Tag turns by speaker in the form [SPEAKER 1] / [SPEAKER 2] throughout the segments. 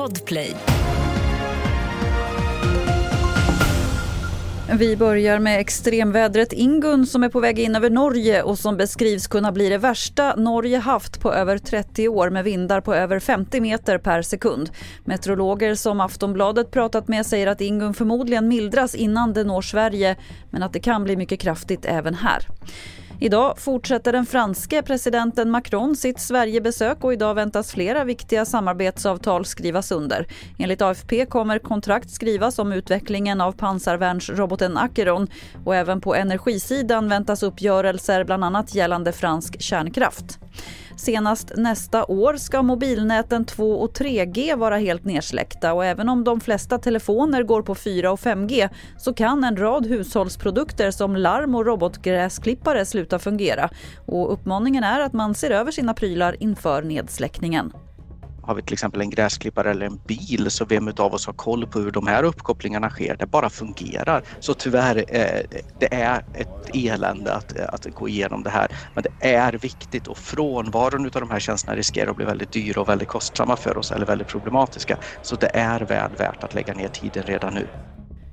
[SPEAKER 1] Podplay.
[SPEAKER 2] Vi börjar med extremvädret Ingun som är på väg in över Norge och som beskrivs kunna bli det värsta Norge haft på över 30 år med vindar på över 50 meter per sekund. Meteorologer som Aftonbladet pratat med säger att Ingun förmodligen mildras innan det når Sverige men att det kan bli mycket kraftigt även här. Idag fortsätter den franske presidenten Macron sitt Sverigebesök och idag väntas flera viktiga samarbetsavtal skrivas under. Enligt AFP kommer kontrakt skrivas om utvecklingen av pansarvärnsroboten Acheron och även på energisidan väntas uppgörelser bland annat gällande fransk kärnkraft. Senast nästa år ska mobilnäten 2 och 3G vara helt nedsläckta och även om de flesta telefoner går på 4 och 5G så kan en rad hushållsprodukter som larm och robotgräsklippare sluta fungera. Och uppmaningen är att man ser över sina prylar inför nedsläckningen.
[SPEAKER 3] Har vi till exempel en gräsklippare eller en bil så vem av oss har koll på hur de här uppkopplingarna sker? Det bara fungerar. Så tyvärr, eh, det är ett elände att, eh, att gå igenom det här. Men det är viktigt och frånvaron av de här tjänsterna riskerar att bli väldigt dyra och väldigt kostsamma för oss eller väldigt problematiska. Så det är väl värt att lägga ner tiden redan nu.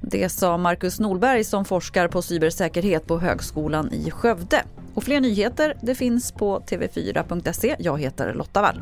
[SPEAKER 2] Det sa Marcus Norberg som forskar på cybersäkerhet på Högskolan i Skövde. Och fler nyheter det finns på tv4.se. Jag heter Lotta Wall.